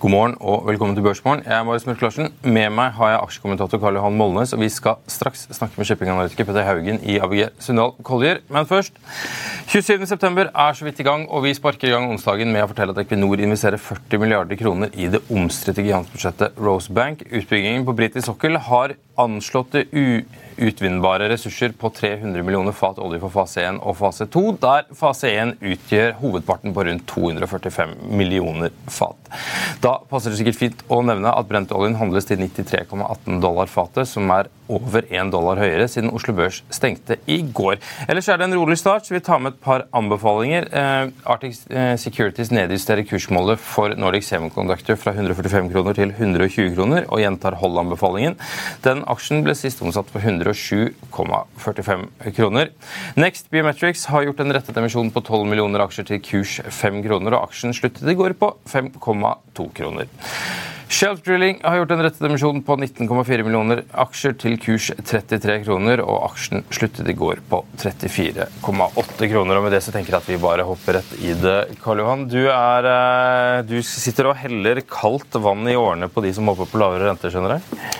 God morgen og velkommen til Børsmorgen. Jeg er Marius Mørk Larsen. Med meg har jeg aksjekommentator Karl Johan Molnes, og vi skal straks snakke med shippinganalytiker Petter Haugen i ABG Sundal Collier. Men først 27.9 er så vidt i gang, og vi sparker i gang onsdagen med å fortelle at Equinor investerer 40 milliarder kroner i det omstridte gigantbudsjettet Rosebank. Utbyggingen på britisk sokkel har anslåtte utvinnbare ressurser på 300 millioner fat olje for fase 1 og fase 2, der fase 1 utgjør hovedparten på rundt 245 millioner fat. Da passer det sikkert fint å nevne at brentoljen handles til 93,18 dollar fatet, som er over 1 dollar høyere siden Oslo Børs stengte i går. Ellers er det en rolig start, så vi tar med et par anbefalinger. Eh, Arctic eh, Securities nedjusterer kursmålet for Nordic Semiconductor fra 145 kroner til 120 kroner, og gjentar hold-anbefalingen. Den aksjen ble sist omsatt for 107,45 kroner. Next Biometrics har gjort en rettet emisjon på 12 millioner aksjer til kurs 5 kroner, og aksjen sluttet i går på 5,2 kroner. Shelf Drilling har gjort en rettedemisjon på 19,4 millioner aksjer til kurs 33 kroner, og aksjen sluttet i går på 34,8 kroner. og Med det så tenker jeg at vi bare hopper rett i det. Karl Johan, du, er, eh, du sitter og heller kaldt vann i årene på de som håper på lavere renter, skjønner jeg?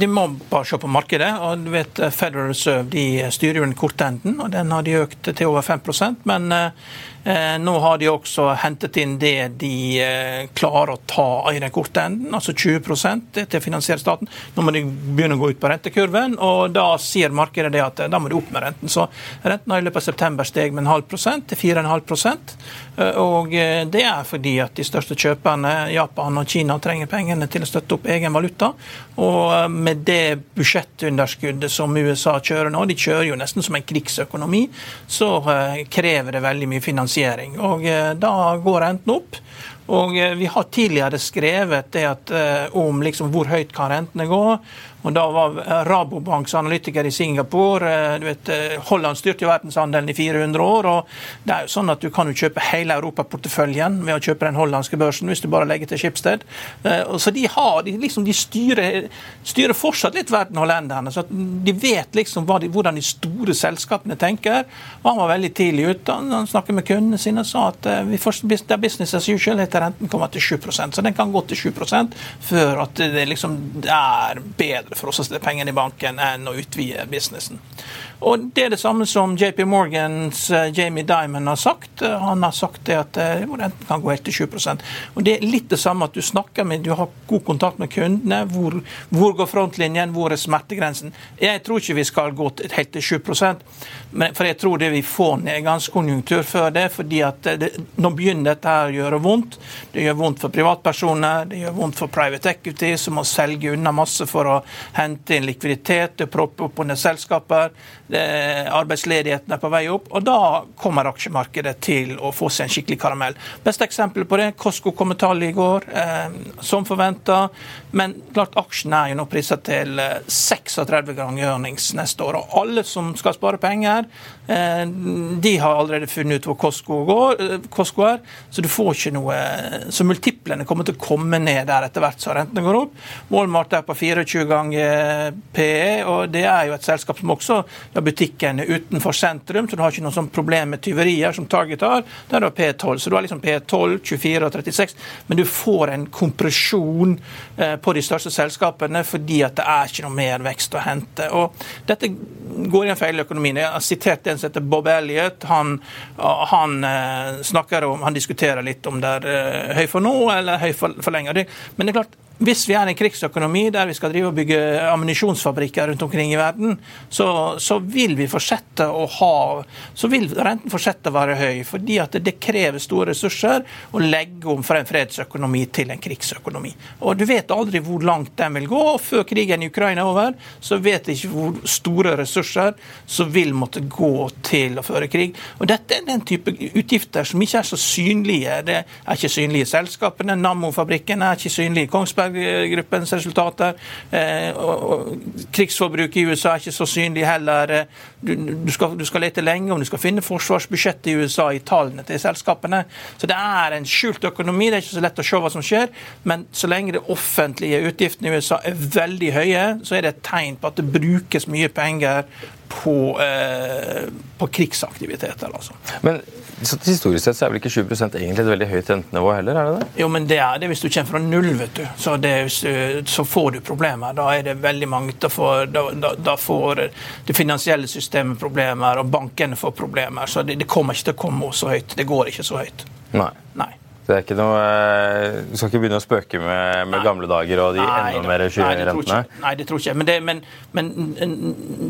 De må bare se på markedet. og du vet Federal Reserve de styrer jo den korte enden, og den har de økt til over 5% men eh, Eh, nå har de også hentet inn det de eh, klarer å ta i den korte enden, altså 20 til å finansiere staten. Nå må de begynne å gå ut på rentekurven, og da sier markedet det at eh, da må de opp med renten. Så renten har i løpet av september steg med en halv prosent til 4,5% og det er fordi at de største kjøperne, Japan og Kina, trenger pengene til å støtte opp egen valuta. Og med det budsjettunderskuddet som USA kjører nå, de kjører jo nesten som en krigsøkonomi, så krever det veldig mye finansiering finansiering. Og eh, Da går renten opp. Og eh, Vi har tidligere skrevet det at, eh, om liksom hvor høyt kan rentene gå. Og Da var Rabobanks analytiker i Singapore eh, du vet, eh, Holland styrte jo verdenshandelen i 400 år. og det er jo sånn at Du kan jo kjøpe hele europaporteføljen ved å kjøpe den hollandske børsen hvis du bare legger til Schibsted. Eh, så De har, de, liksom, de styrer, styrer, fortsatt litt verden hollenderne. så De vet liksom de, hvordan de store selskapene tenker. og Han var veldig tidlig ute. Han snakket med kundene sine og sa at vi får, det er business as usual etter renten kommer til 7% Så den kan gå til 7% før at det liksom er bedre for oss å sette pengene i banken enn å utvide businessen. Og Det er det samme som JP Morgans uh, Jamie Dimon har sagt. Han har sagt det at uh, renten kan gå helt til 7% Og Det er litt det samme at du snakker med, du har god kontakt med kundene. Hvor, hvor går frontlinjen, hvor er smertegrensen? Jeg tror ikke vi skal gå helt til 7 men, for jeg tror det vi får nedgangskonjunktur før det. fordi at det, Nå begynner dette her å gjøre vondt. Det gjør vondt for privatpersoner, det gjør vondt for private equity, som må selge unna masse for å hente inn likviditet proppe opp under selskaper arbeidsledigheten er på vei opp, og da kommer aksjemarkedet til å få seg en skikkelig karamell. Beste eksempel på det, Costco kom med tall i går, eh, som forventa. Men klart aksjen er jo nå prisa til 36 eh, ganger earnings neste år. Og alle som skal spare penger, eh, de har allerede funnet ut hvor Costco er. Så du får ikke noe Så multiplene kommer til å komme ned der etter hvert som rentene går opp. Walmart er på 24 ganger PE, og det er jo et selskap som også da butikken er utenfor sentrum, så du har ikke noe sånn problem med tyverier som Target har. Der du har P12. Så du har liksom P12, 24 og 36, men du får en kompresjon eh, på de største selskapene fordi at det er ikke noe mer vekst å hente. Og dette går i en feil økonomien. Jeg har sitert en som heter Bob Elliot. Han, han eh, snakker om, han diskuterer litt om det er eh, høy for nå eller høy for, for lenge. Men det er klart, hvis vi er en krigsøkonomi der vi skal drive og bygge ammunisjonsfabrikker rundt omkring i verden, så, så, vil vi fortsette å ha Så vil renten fortsette å være høy, fordi at det, krever store ressurser å legge om fra en fredsøkonomi til en krigsøkonomi. Og Du vet aldri hvor langt den vil gå. og Før krigen i Ukraina er over, så vet vi ikke hvor store ressurser som vil måtte gå til å føre krig. Og Dette er den type utgifter som ikke er så synlige. Det er ikke synlige i selskapene. Nammo-fabrikken er ikke synlig i Kongsberg Kongsberg-gruppens resultater. Eh, krigsforbruket i USA er ikke så synlig heller. Du, skal, du, skal, lete lenge om du skal finne forsvarsbudsjettet i USA i tallene til selskapene. Så det er en skjult økonomi. Det er ikke så lett å se hva som skjer. Men så lenge de offentlige utgiftene i USA er veldig høye, så er det et tegn på at det brukes mye penger på, eh, på krigsaktiviteter. Altså. Men historisk sett så er vel ikke 7% egentlig et veldig høyt rentenivå heller? er det det? Jo, men det er det hvis du kommer fra null, vet du. Så, det, så får du problemer. Da er det veldig mange da får, da, da får det finansielle systemet problemer, og bankene får problemer. Så det, det kommer ikke til å komme så høyt. Det går ikke så høyt. Nei. Nei. Det er ikke noe, eh, Du skal ikke begynne å spøke med, med gamle dager og de nei, enda mer skyhøye rentene? Nei, det tror jeg ikke. Men det, men, men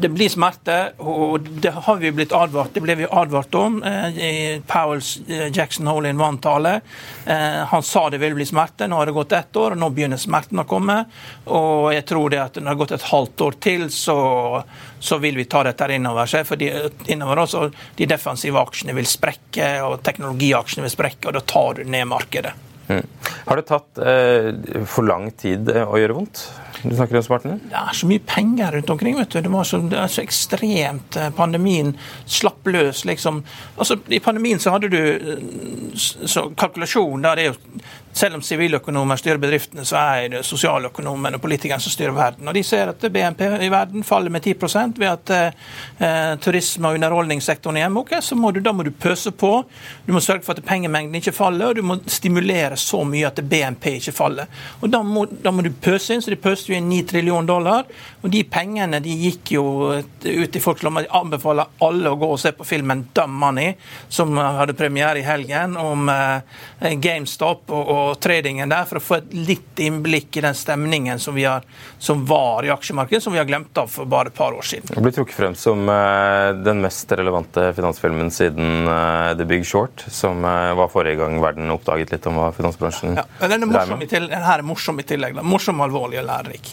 det, blir smerte, og det har vi blitt advart Det ble vi advart om eh, i Powells eh, Jackson Hole in One-tale. Han sa det ville bli smerte. Nå har det gått ett år, og nå begynner smerten å komme. Og jeg tror det at når det har gått et halvt år til, så, så vil vi ta dette innover seg. For de, innover oss, og de defensive aksjene vil sprekke, og teknologiaksjene vil sprekke, og da tar du ned markedet. Mm. Har det tatt eh, for lang tid eh, å gjøre vondt? Du snakker om smarten? Det er så mye penger rundt omkring. vet du. Det, var så, det er så ekstremt. Eh, pandemien slapp løs, liksom. Altså, I pandemien så hadde du eh, så kalkulasjon der er jo selv om siviløkonomer styrer bedriftene, så er det sosialøkonomene og politikerne som styrer verden. Og De ser at BNP i verden faller med 10 ved at eh, turisme- og underholdningssektoren er hjemme. Ok, så må du, Da må du pøse på. Du må sørge for at pengemengden ikke faller, og du må stimulere så mye at BNP ikke faller. Og Da må, da må du pøse inn, så de pøste jo inn 9 trillion dollar. Og de pengene de gikk jo ut i folks lommer. Jeg anbefaler alle å gå og se på filmen 'Dumb Money', som hadde premiere i helgen, om eh, GameStop. og, og tradingen der, for å få et litt innblikk i den stemningen som, har, som, var i aksjemarkedet, som vi har glemt av for bare et par år siden. Det blir trukket frem som uh, den mest relevante finansfilmen siden The Big Short, som var forrige gang verden oppdaget litt om hva finansbransjen ja, ja. Den, er morsom i tillegg, den her er morsom i tillegg. Morsom, alvorlig og lærerik.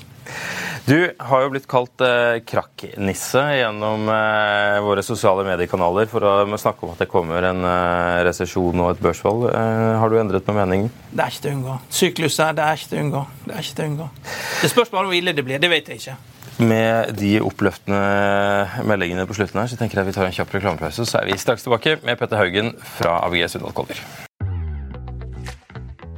Du har jo blitt kalt eh, krakknisse gjennom eh, våre sosiale mediekanaler for å snakke om at det kommer en eh, resesjon og et børsfall. Eh, har du endret på meningen? Det er ikke til å unngå. Sykluser, det er ikke til å unngå. Det er ikke til å unngå. Det spørs bare hvor ille det blir. Det vet jeg ikke. Med de oppløftende meldingene på slutten her, så tenker jeg vi tar en kjapp reklamepause, så er vi straks tilbake med Petter Haugen fra ABG Sundal Collier.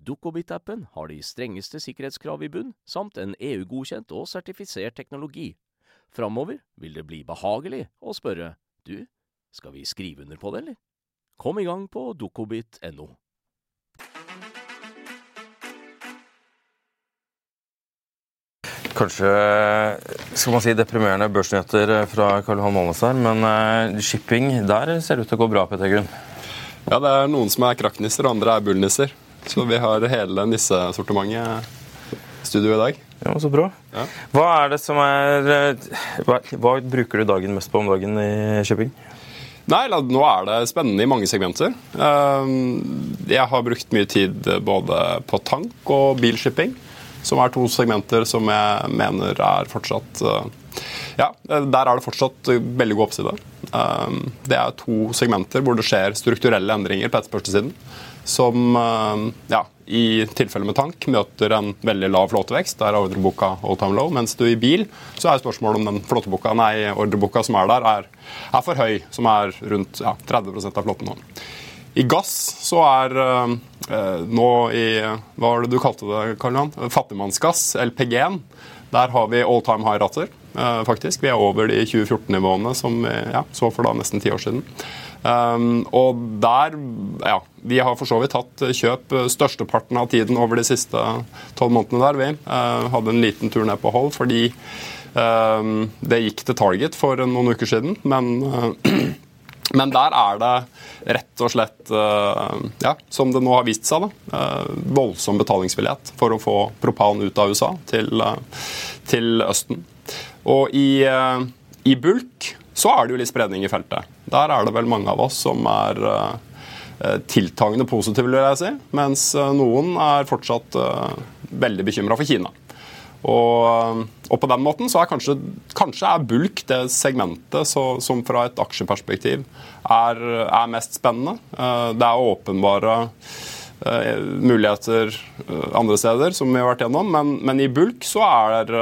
Dukkobit-appen har de strengeste sikkerhetskrav i bunn, samt en EU-godkjent og sertifisert teknologi. Framover vil det bli behagelig å spørre du, skal vi skrive under på det, eller? Kom i gang på dukkobit.no. Kanskje skal man si deprimerende børsnyheter fra Karl Johan Målnes her, men uh, shipping, der ser det ut til å gå bra, Petter Gunn? Ja, det er noen som er krakknisser, og andre er bullnisser. Så vi har hele nissesortimentet i studio i dag. Ja, Så bra. Ja. Hva er det som er eh, hva, hva, bruker du dagen mest på om dagen i Kjøping? Nei, Nå er det spennende i mange segmenter. Eh, jeg har brukt mye tid både på tank og bilshipping som er to segmenter som jeg mener er fortsatt eh, Ja, der er det fortsatt veldig god oppside. Eh, det er to segmenter hvor det skjer strukturelle endringer på etterspørselssiden. Som eh, ja, i tilfelle med tank møter en veldig lav flåtevekst. Der er ordreboka all time low. Mens du i bil så er spørsmålet om den flåteboka, nei, ordreboka som er der, er, er for høy. Som er rundt ja, 30% av flåten nå. I gass så er eh, nå i Hva var det du kalte det, Karl Johan? Fattigmannsgass, LPG-en. Der har vi all time high-rater, uh, faktisk. Vi er over de 2014-nivåene som vi ja, så for da nesten ti år siden. Um, og der Ja, vi har for så vidt hatt kjøp størsteparten av tiden over de siste tolv månedene der, vi. Uh, hadde en liten tur ned på hold fordi det gikk til target for noen uker siden, men Men der er det rett og slett, eh, ja, som det nå har vist seg, da, eh, voldsom betalingsvillighet for å få propan ut av USA til, eh, til Østen. Og i, i, bulk så er det jo litt spredning i feltet. Der er det vel mange av oss som er tiltagende positive, vil jeg si, mens noen er fortsatt veldig bekymra for Kina. Og, og, på den måten så er kanskje, kanskje er bulk det segmentet så, som fra et aksjeperspektiv er, er, mest spennende. Eh, det er åpenbare muligheter uh, andre steder, som vi har vært gjennom, men, men i bulk så er,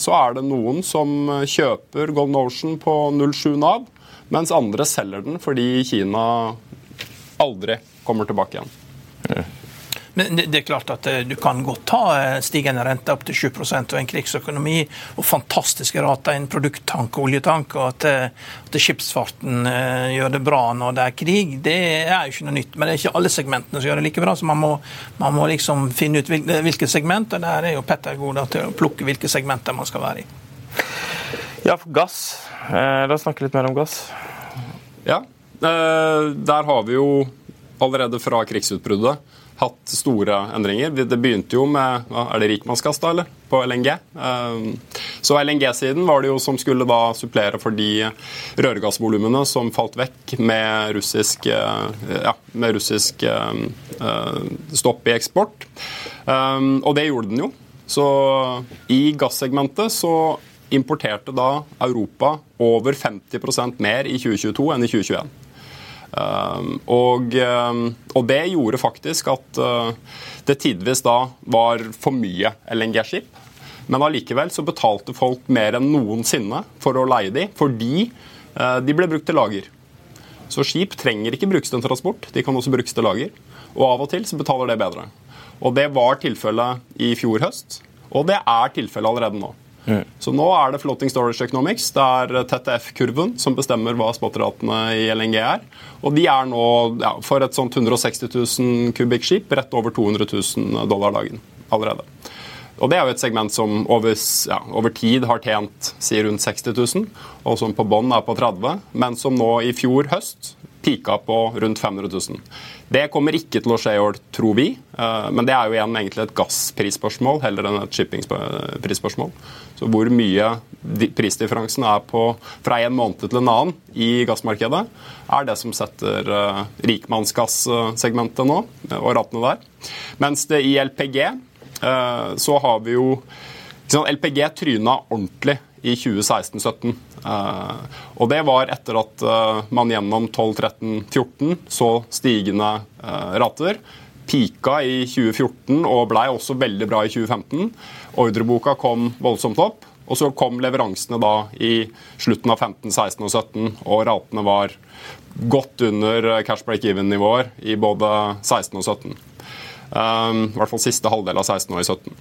så er, det noen som kjøper Golden Ocean på 07 Nav, mens andre selger den fordi Kina aldri kommer tilbake igjen. Men det er klart at eh, du kan godt ta eh, stigende rente opp til 7% og en krigsøkonomi og fantastiske rater i en produkttank og oljetank, og at, eh, at skipsfarten gjør det bra når det er krig, det er jo ikke noe nytt. Men det er ikke alle segmentene som gjør det like bra, så man må, man må liksom finne ut hvilke segment, og der er jo Petter god til å plukke hvilke segmenter man skal være i. Ja, for gass. La oss snakke litt mer om gass. Ja, der har vi jo allerede fra krigsutbruddet hatt store endringer. Det begynte jo med er det rikmannskast, da, eller? På LNG. Ehm, så LNG-siden var det jo som skulle da supplere for de rørgassvolumene som falt vekk med russisk, eh, ja, med russisk eh, stopp i eksport. Og det gjorde den jo. Så i gassegmentet så importerte da Europa over 50% mer i 2022 enn i 2021. Ehm, og, ehm, og, det gjorde faktisk at eh, det tidvis da var for mye LNG-skip. Men allikevel så betalte folk mer enn noensinne for å leie de, fordi eh, de ble brukt til lager. Så skip trenger ikke brukes til transport, de kan også brukes til lager. Og av og til så betaler det bedre. Og det var tilfellet i fjor høst, og det er tilfellet allerede nå. Mm. Så nå er det floating storage economics. Det er TTF-kurven som bestemmer hva spotratene i LNG er. Og de er nå, ja, for et sånt 160 000 kubikkskip, rett over 200 000 dollar dagen allerede. Og Det er jo et segment som over, ja, over tid har tjent si rundt 60 000, og som på bånn er på 30 men som nå i fjor høst pika på rundt 500 000. Det kommer ikke til å skje i år, tror vi. Eh, men det er jo igjen egentlig et gassprisspørsmål heller enn et shippingprisspørsmål. Så hvor mye prisdifferansen er på fra en måned til en annen i gassmarkedet, er det som setter uh, rikmannsgassegmentet nå, og ratene der. Mens det i LPG så har vi jo LPG tryna ordentlig i 2016-2017. Uh, og det var etter at uh, man gjennom 12-13-14 så stigende uh, rater. Pika i 2014 og blei også veldig bra i 2015. Ordreboka kom voldsomt opp. Og så kom leveransene da i slutten av 15, 16 og 17, og ratene var godt under cash break-even-nivåer i både 16 og 17. Um, I hvert fall siste halvdel av 16 og i 17.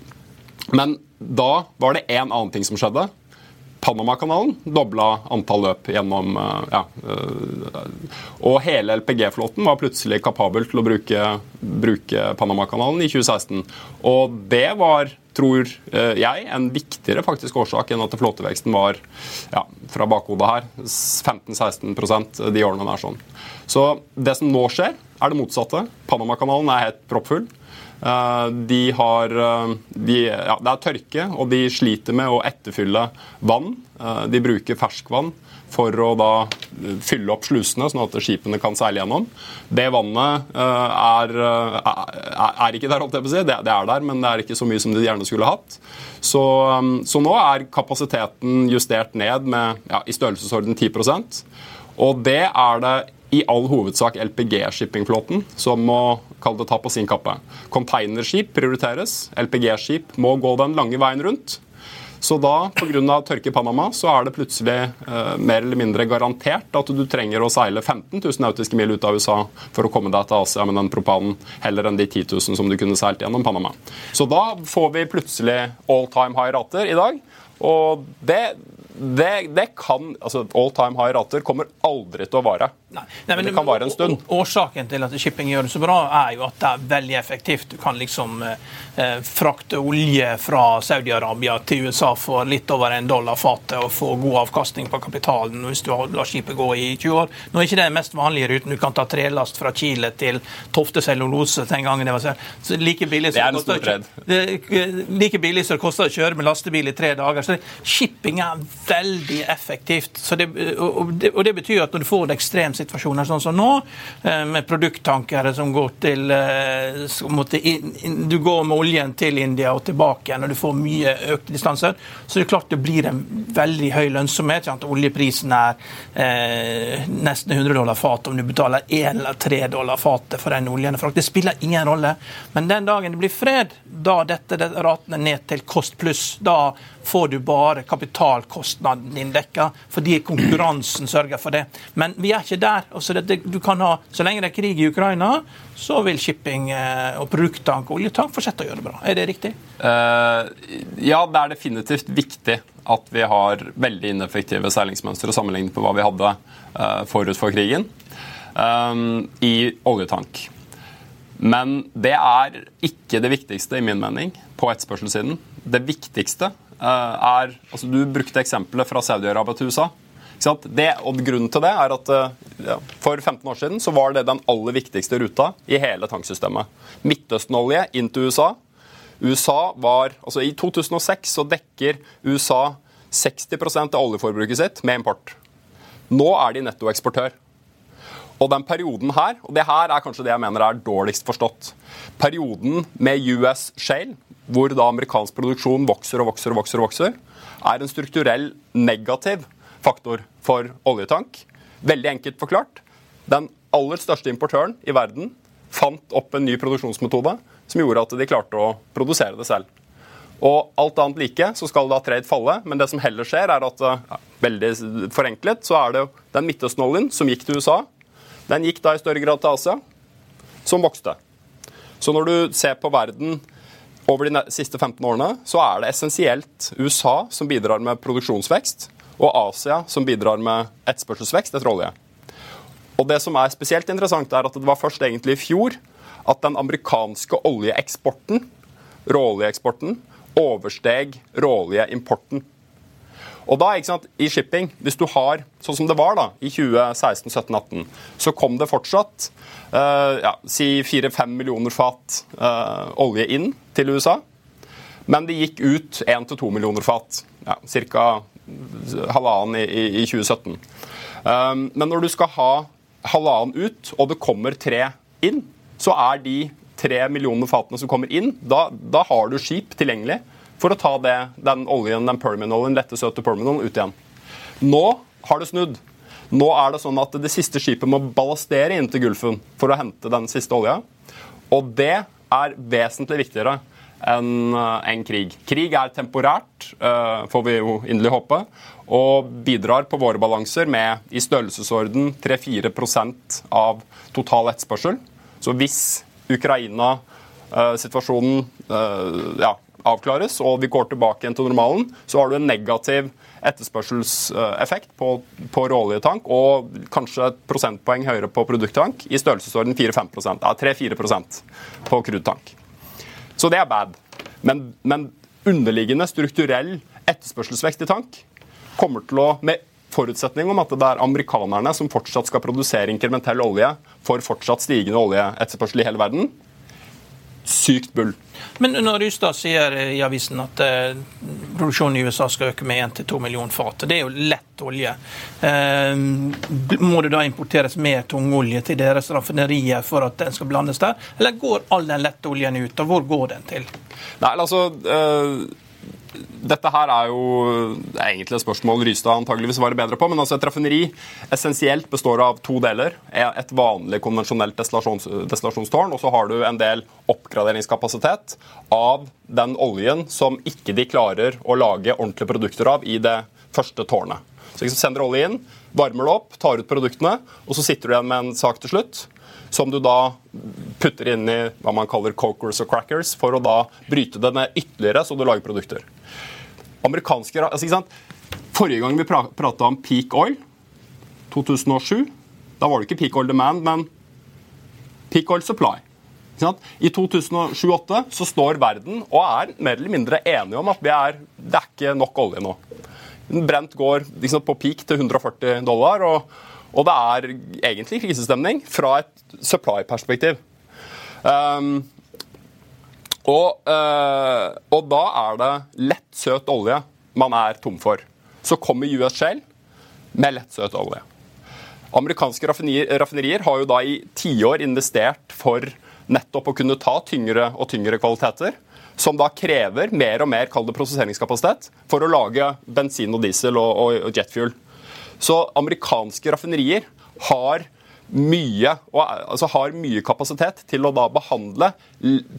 Men da var det én annen ting som skjedde. Panamakanalen dobla antall løp gjennom eh, ja, eh, Og hele LPG-flåten var plutselig kapabel til å bruke, bruke Panamakanalen i 2016. Og det var tror eh, jeg, en viktigere faktisk årsak enn at flåteveksten var ja, fra bakhodet her 15-16% de årene er sånn. Så det som nå skjer, er det motsatte. Panamakanalen er helt proppfull. Eh, de har eh, de, ja, Det er tørke, og de sliter med å etterfylle vann. Eh, de bruker ferskvann for å da fylle opp slusene, sånn at skipene kan seile gjennom. Det vannet er, er, er ikke der, holdt jeg på å si. Det, det, er der, men det er ikke så mye som de gjerne skulle hatt. Så, så nå er kapasiteten justert ned med ja, i størrelsesorden 10% Og det er det i all hovedsak LPG-shippingflåten som må kalle det ta på sin kappe. Containerskip prioriteres. LPG-skip må gå den lange veien rundt. Så da, pga. tørke i Panama, så er det plutselig eh, mer eller mindre garantert at du trenger å seile 15 000 nautiske mil ut av USA for å komme deg til Asia med den propanen, heller enn de 10 000 som du kunne seilt gjennom Panama. Så da får vi plutselig all time high rater i dag. Og det, det, det kan altså All time high rater kommer aldri til å vare. Nei. Nei, men, det kan vare en stund. Årsaken til at shipping gjør det så bra, er jo at det er veldig effektivt. Du kan liksom eh, eh frakte olje fra Saudi-Arabia til USA for litt over en dollar fatet og få god avkastning på kapitalen hvis du lar skipet gå i 20 år. Nå er ikke det den mest vanlige ruten. Du kan ta trelast fra Chile til Tofte cellulose den gangen det var så like billig som det, er en det, eh, like billig som det koster å kjøre med lastebil i tre dager. Så shipping er veldig effektivt. Det, og, det, og, det, betyr at når du får en ekstrem situasjon sånn som nå, eh, med produkttankere som går til eh, Du går med oljen til India og tilbake igjen, og du får mye økte distanser. Så det er klart det blir en veldig høy lønnsomhet. Sant? Oljeprisen er eh, nesten 100 dollar fat om du betaler 1 eller 3 dollar fatet for den oljen. Det spiller ingen rolle. Men den dagen det blir fred, da dette ratene ned til kost pluss, da får du bare kapitalkostnaden din dekka, fordi konkurransen sørger for det. Men vi er ikke der. Altså det, du kan ha, Så lenge det er krig i Ukraina, så vil shipping eh, og produkttank og oljetank fortsette å gjøre det bra. Er det riktig? Uh, ja, det er definitivt viktig at vi har veldig ineffektive seilingsmønstre sammenlignet med hva vi hadde uh, forut for krigen um, i oljetank. Men det er ikke det viktigste, i min mening, på etterspørselssiden. Det viktigste er altså Du brukte eksempelet fra Saudi-Arabia til USA. Det, og Grunnen til det er at eh, ja, for 15 år siden så var det den aller viktigste ruta i hele tanksystemet. Midtøsten-olje inn til USA. USA var, altså I 2006 så dekker USA 60 av oljeforbruket sitt med import. Nå er de nettoeksportør. Og den perioden her, og det her er kanskje det jeg mener er dårligst forstått Perioden med US Shale, hvor da amerikansk produksjon vokser og vokser og vokser, og vokser, er en strukturell negativ faktor for oljetank. Veldig enkelt forklart. Den aller største importøren i verden fant opp en ny produksjonsmetode som gjorde at de klarte å produsere det selv. Og alt annet like så skal da trade falle, men det som heller skjer, er at veldig forenklet, så er det den Midtøsten-oljen som gikk til USA, den gikk da i større grad til Asia, som vokste. Så når du ser på verden over de siste 15 årene så er det essensielt USA som bidrar med produksjonsvekst, og Asia som bidrar med etterspørselsvekst etter olje. Og Det som er spesielt interessant, er at det var først egentlig i fjor at den amerikanske oljeeksporten, råoljeeksporten, oversteg råoljeimporten. Og da, ikke sant, i shipping, hvis du har, sånn som det var da, i 2016, 17, 18, så kom det fortsatt uh, ja, si 4-5 millioner fat uh, olje inn til USA. Men det gikk ut 1-2 millioner fat. Ja, Ca. halvannen i, i, i 2017. Um, men når du skal ha halvannen ut, og det kommer tre inn, så er de tre millioner fatene som kommer inn, da, da har du skip tilgjengelig for å ta det, den oljen, den permanolien, lette, søte permanol ut igjen. Nå har det snudd. Nå er det sånn at det siste skipet må ballastere inn til Gulfen for å hente den siste olja. Og det er vesentlig viktigere enn eh, en krig. Krig er temporært, eh, får vi jo inderlig håpe, og bidrar på våre balanser med i størrelsesorden 3-4% av total etterspørsel. Så hvis Ukraina-situasjonen eh, ja, avklares og vi går tilbake igjen til normalen, så har du en negativ etterspørselseffekt på, på råoljetank og kanskje et prosentpoeng høyere på produkttank i størrelsesorden 4-5% 3-4% på crudetank. Så det er bad. Men, men underliggende strukturell etterspørselsvekst i tank kommer til å, med forutsetning om at det er amerikanerne som fortsatt skal produsere inkrementell olje for fortsatt stigende oljeetterspørsel i hele verden, sykt bull. Men når Rystad sier i avisen at eh, produksjonen i USA skal øke med 1-2 millioner fat, det er jo lett olje. Eh, må det da importeres mer tungolje til deres raffinerier for at den skal blandes der, eller går all den lette oljen ut, og hvor går den til? Nei, altså... Eh dette her er jo egentlig et spørsmål Rystad antageligvis svarer bedre på. Men altså et raffineri essensielt består av to deler. Et vanlig konvensjonelt destillasjons, destillasjonstårn, og så har du en del oppgraderingskapasitet av den oljen som ikke de klarer å lage ordentlige produkter av i det første tårnet. Så liksom sender olje inn, varmer det opp, tar ut produktene, og så sitter du igjen med en sak til slutt som du da putter inn i hva man kaller cokers og crackers, for å da bryte det ned ytterligere, så du lager produkter. Amerikanske, altså? Forrige gang vi pra prata om peak oil, 2007, da var det ikke peak oil demand, men peak oil supply. I 2008 så står verden og er mer eller mindre enige om at er, det er ikke nok olje nå. Brent går liksom, på peak til 140 dollar, og, og, det er egentlig krisestemning fra et supply-perspektiv. Um, og, øh, og, da er det lett, søt olje man er tom for. Så kommer US Shell med lett, søt olje. Amerikanske raffinerier har jo da i tiår investert for nettopp å kunne ta tyngre og tyngre kvaliteter, som da krever mer og mer kall prosesseringskapasitet for å lage bensin og diesel og, og jetfuel. Så amerikanske raffinerier har mye, og, altså har mye kapasitet til å da behandle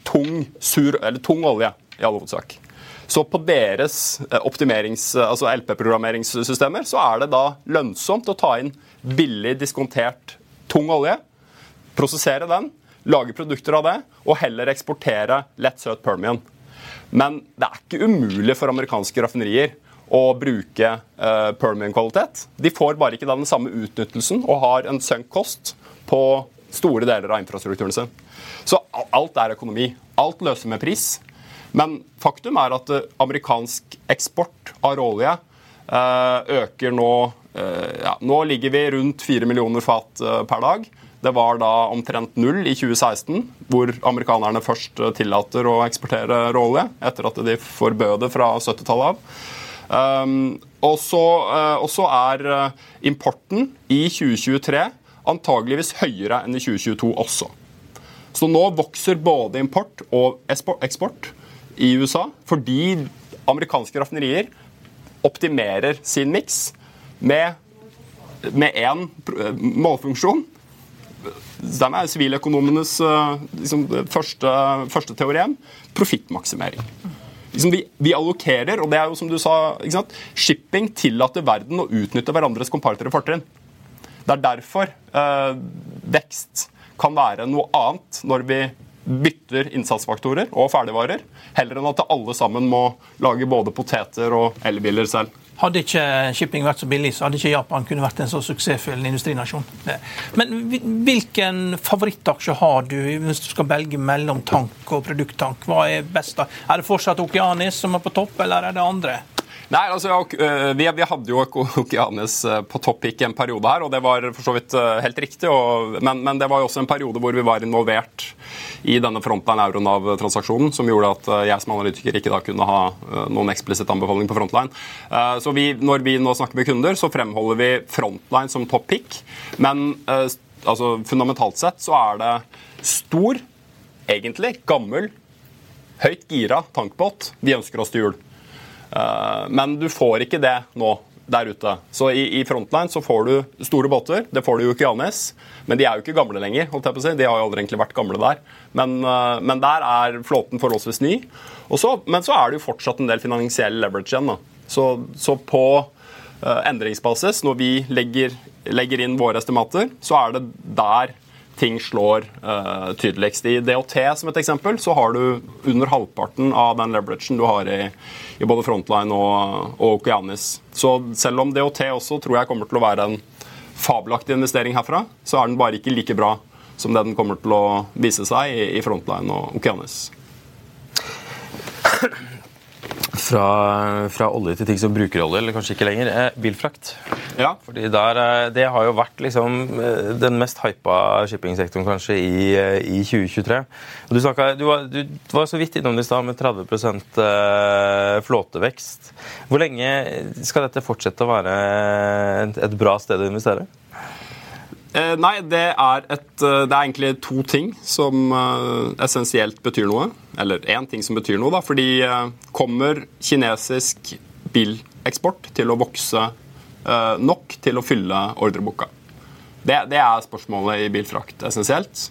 tung, sur, tung olje, i all hovedsak. Så på deres eh, optimerings, altså LP-programmeringssystemer så er det da lønnsomt å ta inn billig diskontert tung olje, prosessere den, lage produkter av det, og heller eksportere lett søt Permian. Men det er ikke umulig for amerikanske raffinerier å bruke eh, Permian-kvalitet. De får bare ikke den samme utnyttelsen og har en sunk kost på store deler av infrastrukturen sin. Så alt er økonomi. Alt løser med pris. Men faktum er at uh, amerikansk eksport av råolje uh, øker nå ja, Nå ligger vi rundt 4 millioner fat per dag. Det var da omtrent null i 2016, hvor amerikanerne først tillater å eksportere råolje, etter at de forbød det fra 70-tallet av. Um, og så er uh, importen i 2023 antageligvis høyere enn i 2022 også. Så nå vokser både import og eksport i USA fordi amerikanske raffinerier optimerer sin miks med én målfunksjon. Den er siviløkonomenes uh, liksom, første, første teorem profittmaksimering liksom vi, vi, allokerer, og det er jo som du sa, shipping tillater verden å utnytte hverandres komparative fortrinn. Det er derfor eh, vekst kan være noe annet når vi bytter innsatsfaktorer og ferdigvarer, heller enn at alle sammen må lage både poteter og elbiler selv. Hadde ikke shipping vært så billig, så hadde ikke Japan kunne vært en så suksessfull industrinasjon. Men hvilken favorittaksje har du hvis du skal velge mellom tank og produkttank? Hva er best? da? Er det fortsatt Okeanis som er på topp, eller er det andre? Nei, altså, vi, vi, hadde jo Okeanis på toppik en periode her, og det var for så vidt helt riktig. Og, men, men, det var jo også en periode hvor vi var involvert i denne frontline Euronav-transaksjonen, som gjorde at jeg som analytiker ikke da kunne ha noen eksplisitt anbefaling på frontline. Så vi, når vi nå snakker med kunder, så fremholder vi frontline som toppik. Men altså, fundamentalt sett så er det stor, egentlig gammel, høyt gira tankbåt vi ønsker oss til jul. Uh, men du får ikke det nå der ute. Så i, i, Frontline så får du store båter. Det får du jo ikke i Anes. Men de er jo ikke gamle lenger. holdt jeg på å si. De har jo aldri egentlig vært gamle der. Men, uh, men der er flåten forholdsvis ny. Også, men så er det jo fortsatt en del finansiell leverage igjen. da. Så, så på uh, endringsbasis, når vi legger, legger inn våre estimater, så er det der ting slår uh, tydeligst. I DOT som et eksempel, så har du under halvparten av den leveragen du har i, i både Frontline og, og Okeanis. Så selv om DOT også tror jeg kommer til å være en fabelaktig investering herfra, så er den bare ikke like bra som det den kommer til å vise seg i, i Frontline og Okeanis fra, fra, olje til ting som bruker olje, eller kanskje ikke lenger. er bilfrakt. Ja. Fordi der, eh, Det har jo vært liksom eh, den mest hypa shippingsektoren kanskje i, eh, i 2023. Du, snakket, du, var, du, var, så vidt innom det i stad med 30 flåtevekst. Hvor lenge skal dette fortsette å være et, bra sted å investere? Eh, nei, det er, et, eh, det er, egentlig to ting som essensielt betyr noe. Eller én ting som betyr noe, da. Fordi uh, kommer kinesisk bileksport til å vokse uh, nok til å fylle ordreboka? Det, det, er spørsmålet i bilfrakt, essensielt.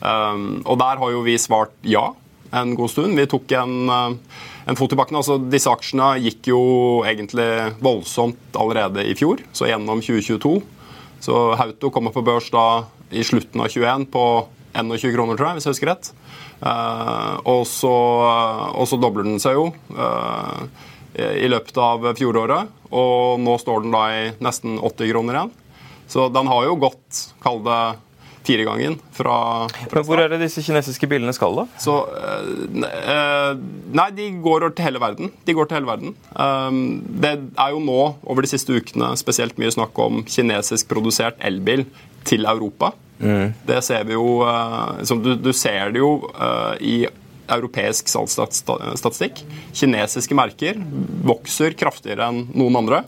Um, og der har jo vi svart ja en god stund. Vi tok en, en fot i bakken. Altså, disse aksjene gikk jo egentlig voldsomt allerede i fjor, så gjennom 2022 så Hauto kommer på børs da i slutten av 21 på 21 kroner, tror jeg, hvis jeg husker rett. Uh, og, så, og, så, dobler den seg jo uh, i løpet av fjoråret. Og nå står den da i nesten 80 kroner igjen. Så den har jo gått, kall det firegangen fra, fra Hvor er det disse kinesiske bilene skal, da? Så, uh, nei, de går til hele verden. De går til hele verden. Um, det er jo nå, over de siste ukene, spesielt mye snakk om kinesisk produsert elbil til Europa. Mm. Det ser vi jo uh, du, du, ser det jo uh, i europeisk salgsstatistikk. Kinesiske merker vokser kraftigere enn noen andre.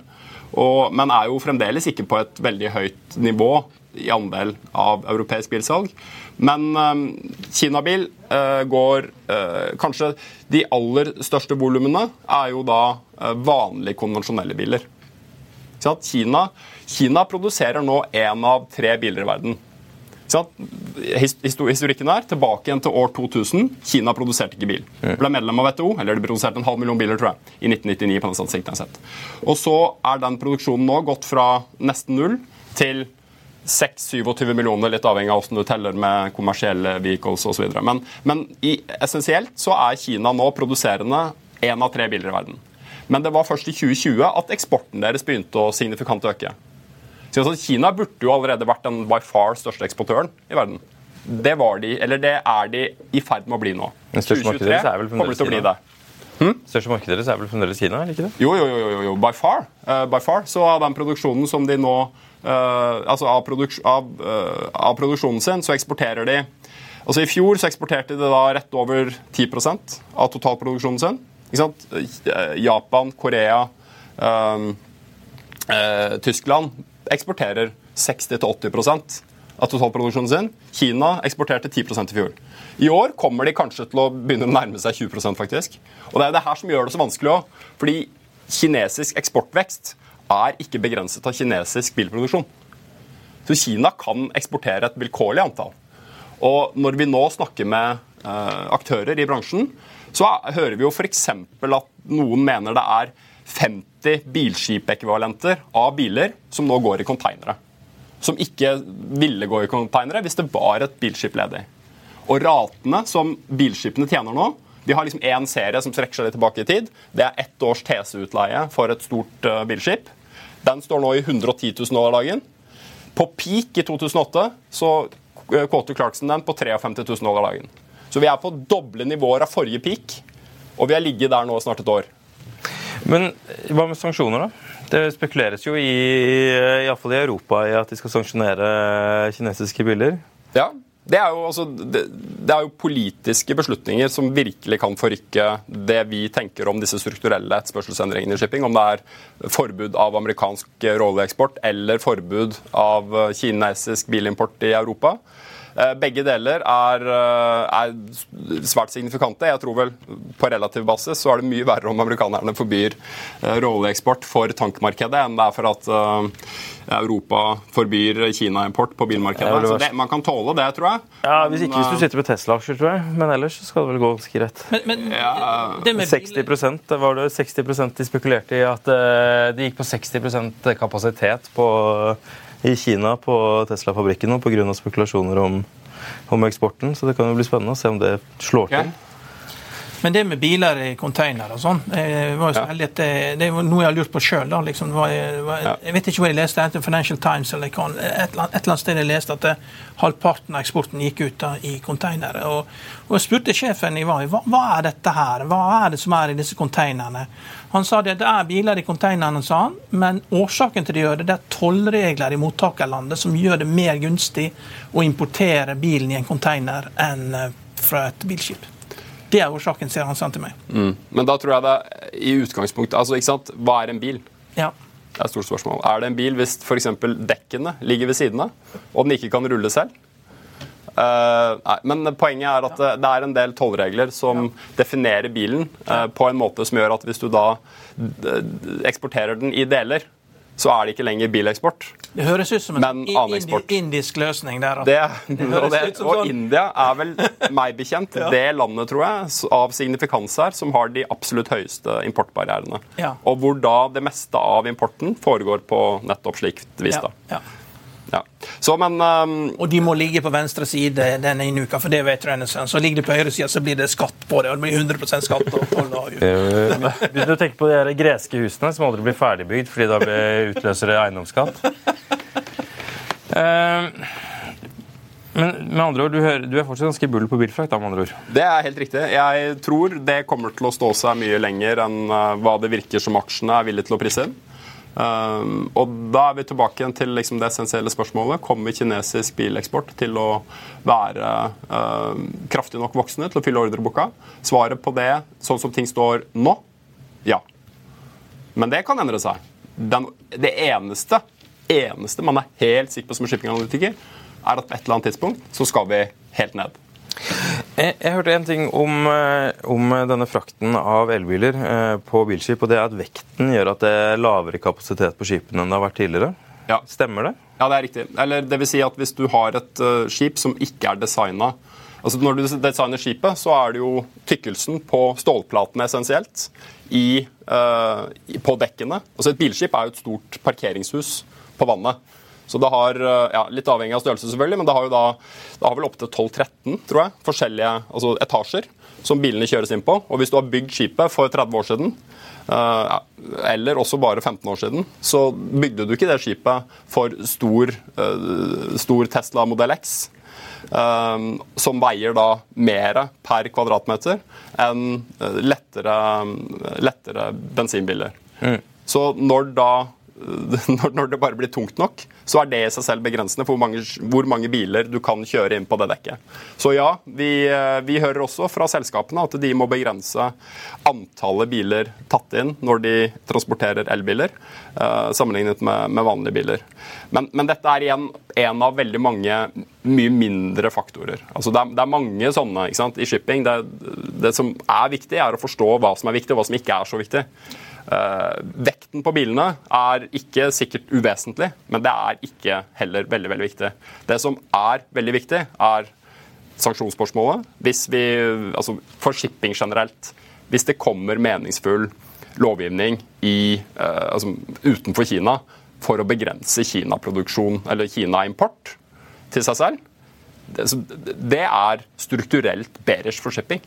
Og, men er jo fremdeles ikke på et veldig høyt nivå i andel av europeisk bilsalg. Men um, Kinabil uh, går uh, Kanskje de aller største volumene er jo da uh, vanlige, konvensjonelle biler. Kina, Kina, produserer nå én av tre biler i verden. Historikken er tilbake igjen til år 2000. Kina produserte ikke bil. Ble medlem av WTO, eller de produserte en halv million biler tror jeg, i 1999. på den statistikken Og så er den produksjonen nå gått fra nesten null til 6-27 millioner, litt avhengig av hvordan du teller med kommersielle vehicles osv. Men, men i, essensielt så er Kina nå produserende én av tre biler i verden. Men det var først i 2020 at eksporten deres begynte å signifikant øke. Så altså, Kina burde jo allerede vært den by far største eksportøren i verden. Det var de, eller det er de i ferd med å bli nå. 2023 kommer de til å bli det. Hmm? Største markedet deres er vel fremdeles Kina? eller ikke det? Jo, jo, jo, jo, by far. Uh, by far. Så av den produksjonen som de nå Uh, altså av, produks av, uh, av, produksjonen sin så eksporterer de altså I fjor så eksporterte de da rett over 10 av totalproduksjonen sin. Ikke sant? Japan, Korea, Tyskland eksporterer 60-80 av totalproduksjonen sin. Kina eksporterte 10% i fjor. I år kommer de kanskje til å begynne å nærme seg 20% faktisk. Og Det er det her som gjør det så vanskelig òg. Fordi kinesisk eksportvekst er ikke begrenset av kinesisk bilproduksjon. Så Kina kan eksportere et vilkårlig antall. Og når vi nå snakker med uh, aktører i bransjen, så hører vi jo f.eks. at noen mener det er 50 bilskipekvivalenter av biler som nå går i konteinere. Som ikke ville gå i konteinere hvis det var et bilskip ledig. Og ratene som bilskipene tjener nå, de har liksom én serie som strekker seg litt tilbake i tid. Det er ett års TC-utleie for et stort uh, bilskip. Den står nå i 110 000 dollar dagen. På peak i 2008 så kåte eh, Clarkson den på 53 000 dollar dagen. Så vi er på doble nivåer av forrige peak, og vi har ligget der nå snart et år. Men hva med sanksjoner, da? Det spekuleres jo i, iallfall i Europa, i at de skal sanksjonere kinesiske biler. Ja, det er, jo, altså, det, det er, jo, politiske beslutninger som virkelig kan forrykke det vi tenker om disse strukturelle etterspørselsendringene i shipping. Om det er forbud av amerikansk råoljeeksport eller forbud av kinesisk bilimport i Europa. Eh, begge deler er, eh, er, svært signifikante. Jeg tror vel på relativ basis så er det mye verre om amerikanerne forbyr eh, råoljeeksport for tankmarkedet enn det er for at Europa forbyr Kina-import på bilmarkedet. Det, man kan tåle det, tror jeg. Ja, Hvis ikke hvis du sitter med Tesla-aksjer, tror jeg. Men ellers skal det vel gå ganske greit. Men, men ja, 60% det var det 60% de spekulerte i at det gikk på 60% kapasitet på i Kina på Tesla-fabrikken nå pga. spekulasjoner om, om, eksporten. Så det kan jo bli spennende å se om det slår til. Men det med biler i container og sånn eh, var jo så heldig at det, det er noe jeg har lurt på sjøl. Liksom, jeg vet ikke hvor jeg leste det, Financial Times eller et, et, eller annet sted jeg leste at det, eh, halvparten av eksporten gikk ut da, i containere. Og, og, jeg spurte sjefen i VAI hva, hva er dette her, hva er det som er i disse containerne. Han sa det, det er biler i containerne, sa han, men årsaken til det gjør det, det er tollregler i mottakerlandet som gjør det mer gunstig å importere bilen i en container enn eh, fra et bilskip. Det er årsaken, sier han sånn til meg. Mm. Men da tror jeg det i utgangspunktet altså, ikke sant? Hva er en bil? Ja. Det er et stort spørsmål. Er det en bil hvis f.eks. dekkene ligger ved siden av, og den ikke kan rulle selv? Uh, nei, men poenget er at det er en del tollregler som definerer bilen uh, på en måte som gjør at hvis du da eksporterer den i deler, så er det ikke lenger bileksport. Det høres ut som en indi indisk løsning der. Det, det og, det, og sånn. India er vel, meg bekjent, ja. det landet, tror jeg, av signifikans her, som har de absolutt høyeste importbarrierene. Ja. Og hvor da det meste av importen foregår på nettopp slikt vis. da. Ja. Så, men, um, og de må ligge på venstre side denne ene uka, for det vet Renessance. Så ligger de på høyre side, så blir det skatt på det. og det blir 100 skatt og toll. Begynner du tenker på de greske husene som aldri blir ferdigbygd fordi da utløser det eiendomsskatt? Uh, men med andre ord, du, hører, du er fortsatt ganske bull på bilfrakt? med andre ord. Det er helt riktig. Jeg tror det kommer til å stå seg mye lenger enn uh, hva det virker som aksjene er villige til å prise inn. Um, og da er vi tilbake igjen til liksom det essensielle spørsmålet. Kommer kinesisk bileksport til å være uh, kraftig nok voksne til å fylle ordreboka? Svaret på det, sånn som ting står nå, ja. Men det kan endre seg. Den, det eneste, eneste man er helt sikker på som shippinganalytiker, er at på et eller annet tidspunkt så skal vi helt ned. Jeg, jeg, hørte en ting om, eh, om denne frakten av elbiler eh, på bilskip. og det er at Vekten gjør at det er lavere kapasitet på skipene enn det har vært tidligere. Ja. Stemmer det? Ja, det er riktig. Eller det vil si at Hvis du har et skip som ikke er designa altså Når du designer skipet, så er det jo tykkelsen på stålplatene essensielt i, uh, på dekkene. Altså Et bilskip er jo et stort parkeringshus på vannet. Så det har, eh, ja, Litt avhengig av størrelse, selvfølgelig, men det har jo da det har vel opptil 12-13 tror jeg, forskjellige altså etasjer som bilene kjøres inn på. Og hvis du har bygd skipet for 30 år siden, uh, eller også bare 15 år siden, så bygde du ikke det skipet for stor, uh, stor Tesla Modell X. Um, som veier da mer per kvadratmeter enn lettere, lettere bensinbiler. Mm. Så når da når, det bare blir tungt nok, så er det i seg selv begrensende for hvor mange, hvor mange, biler du kan kjøre inn på det dekket. Så ja, vi, eh, vi, hører også fra selskapene at de må begrense antallet biler tatt inn når de transporterer elbiler, uh, sammenlignet med, med, vanlige biler. Men, men, dette er igjen en av veldig mange mye mindre faktorer. Altså det, er, det er mange sånne i shipping. Det, det som er viktig, er å forstå hva som er viktig, og hva som ikke er så viktig. Uh, vekten på bilene er ikke sikkert uvesentlig, men det er ikke heller veldig veldig viktig. Det som er veldig viktig, er sanksjonsspørsmålet. Hvis vi, altså For shipping generelt. Hvis det kommer meningsfull lovgivning i, uh, altså utenfor Kina for å begrense Kina-produksjon eller Kina-import til seg selv, det, det er strukturelt bearish for shipping.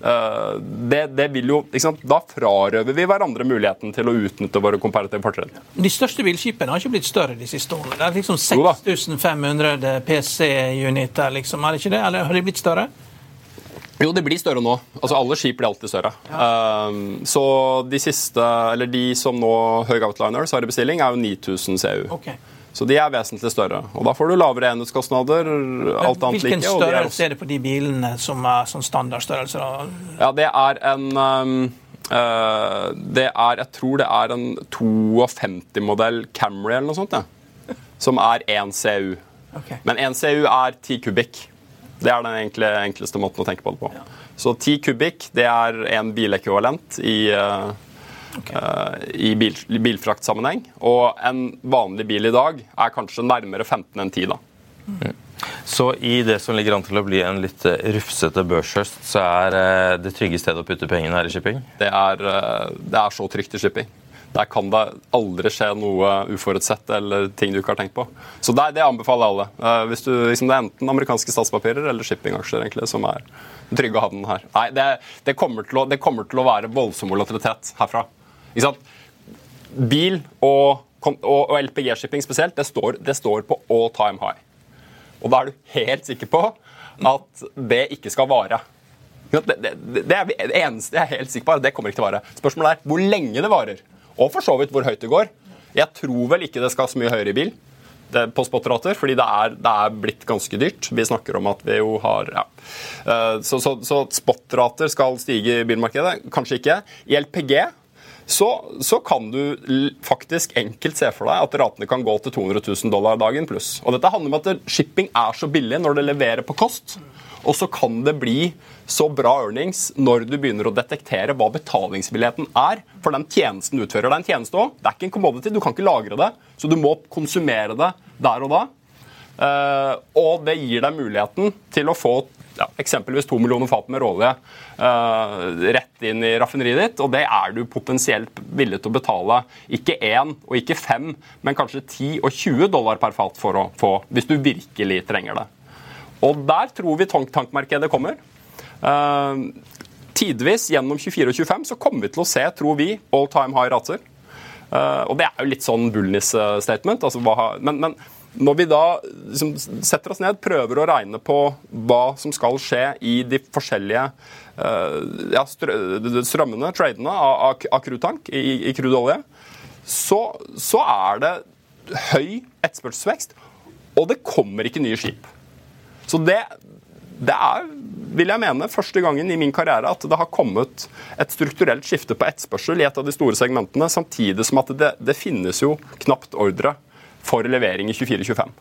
Eh, det, det, vil jo, Da frarøver vi hverandre muligheten til å utnytte våre komparative fortrinn. De største bilskipene har ikke blitt større de siste årene. Det er liksom 6500 PC-uniter, liksom. Er det ikke det? Eller har de blitt større? Jo, det blir større nå. Altså Alle skip blir alltid større. Um, så de siste, eller de som nå Høg Outliners har i bestilling, er jo 9000 CU. Ok. Så de er vesentlig større. Og da får du lavere enhetskostnader. alt annet Hvilken like. er størrelse er det på de bilene som er sånn standardstørrelse? da? Ja, det er en um, eh, Det er Jeg tror det er en 52-modell Camry eller noe sånt, ja. Som er 1 CU. Okay. Men 1 CU er 10 kubikk. Det er den enkle, enkleste måten å tenke på det på. Så 10 kubikk det er en bilekvivalent i, eh, eh, i bil, bilfraktsammenheng. Og en vanlig bil i dag er kanskje nærmere 15 enn 10. da. Så i det som ligger an til å bli en litt eh, rufsete børshøst, så er eh, det trygge stedet å putte pengene her i shipping? Det er, det er så trygt i shipping. Der kan det aldri skje noe uforutsett eller ting du ikke har tenkt på. Så det, det anbefaler jeg alle. Hvis du, liksom, det er enten amerikanske statspapirer eller shippingaksjer egentlig, som er den trygge havnen her. Nei, det, det, kommer å, det kommer til å være voldsom volatilitet herfra. Bil og, og, og LPG-shipping spesielt, det står, det står på all time high. Og da er du helt sikker på at det ikke skal vare. Det, det, det, er det eneste jeg er helt sikker på, det kommer ikke til å vare. Spørsmålet er hvor lenge det varer. Og for så vidt hvor høyt det går. Jeg tror vel ikke det skal så mye høyere i bil det, på spotrater, fordi det er, det er blitt ganske dyrt. Vi snakker om at vi jo har ja. Eh, Så, så, så spotrater skal stige i bilmarkedet? Kanskje ikke. I LPG så, så kan du faktisk enkelt se for deg at ratene kan gå til 200 000 dollar dagen pluss. Og dette handler om at shipping er så billig når det leverer på kost. Og så kan det bli så bra earnings når du begynner å detektere hva betalingsvilligheten er for den tjenesten du utfører. Det er en tjeneste òg. Det er ikke en commodity. Du kan ikke lagre det. Så du må konsumere det der og da. Eh, og det gir deg muligheten til å få eksempelvis to millioner fat med råolje uh, rett inn i raffineriet ditt, og det er du potensielt villig til å betale ikke én og ikke fem, men kanskje 10 og 20 dollar per fat for å få, hvis du virkelig trenger det. Og der tror vi tank tankmarkedet kommer. Uh, tidvis gjennom 24 og 25 så kommer vi til å se, tror vi, all time high rater. Uh, og det er jo litt sånn bullness-statement. Altså, men, men når vi da liksom, setter oss ned, prøver å regne på hva som skal skje i de forskjellige uh, ja, strømmene, tradene, av, av, crudetank i, i crude olje, så, så er det høy etterspørselsvekst, og det kommer ikke nye skip. Så det, det er, vil jeg mene, første gangen i min karriere at det har kommet et strukturelt skifte på etterspørsel i et av de store segmentene, samtidig som at det, det finnes jo knapt ordre for levering i 24-25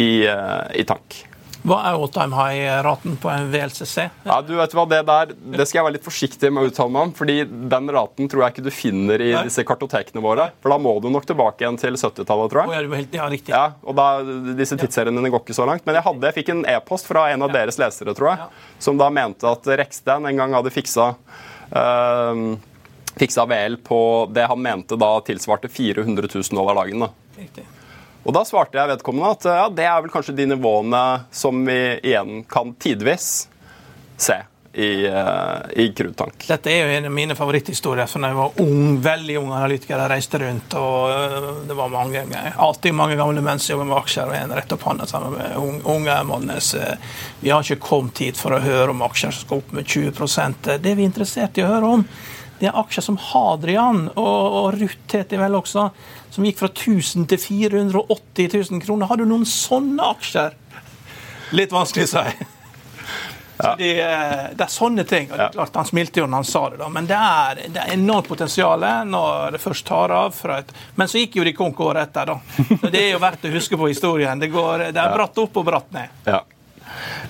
i, eh, i tank. Hva er all time high-raten på en VLCC? Ja, du vet hva, Det der det skal jeg være litt forsiktig med å uttale meg om, fordi den raten tror jeg ikke du finner i Nei. disse kartotekene våre. For da må du nok tilbake igjen til 70-tallet, tror jeg. jeg. ja, du helt, ja, riktig. Ja, og da, Disse tidsseriene går ikke så langt. Men jeg, hadde, jeg fikk en e-post fra en av deres lesere, tror jeg, som da mente at Reksten en gang hadde fiksa eh, fiksa VL på det han mente da tilsvarte 400 000 dollar dagen. da. riktig. Og da svarte jeg vedkommende at ja, det er vel kanskje de nivåene som vi igjen kan tidvis se i, uh, i Krudtank. Dette er jo en av mine favoritthistorier. For da jeg var ung, veldig ung analytiker, jeg reiste rundt, og øh, det var mange, alltid mange gamle menn som jobber med aksjer, og en rett opp hånda sammen med ung- unge Mannes. Eh, Vi har ikke kommet hit for å høre om aksjer som skal opp med 20% Det vi er interessert i å høre om, det er aksjer som Hadrian og, og Ruth de vel også, som gikk fra 1000 til 480 000 kroner. Har du noen sånne aksjer? Litt vanskelig å si. Så det, er- det er sånne ting. og det er klart Han smilte jo når han sa det, da, men det er, det er enormt potensial når det først tar av. Et, men så gikk jo de konk året etter, da. Så Det er jo verdt å huske på historien. Det, går, det er bratt opp og bratt ned. Ja.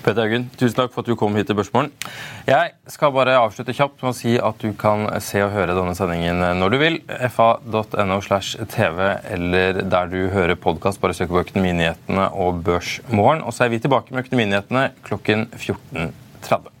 Peter Haugen, tusen takk for at du kom hit til Børsmorgen. Jeg skal bare avslutte kjapt med å si at du kan se og høre denne sendingen når du vil. fa.no slash tv eller der du hører podkast. Bare søk på Økonominyhetene og Børsmorgen. Og så er vi tilbake med Økonominyhetene klokken 14.30.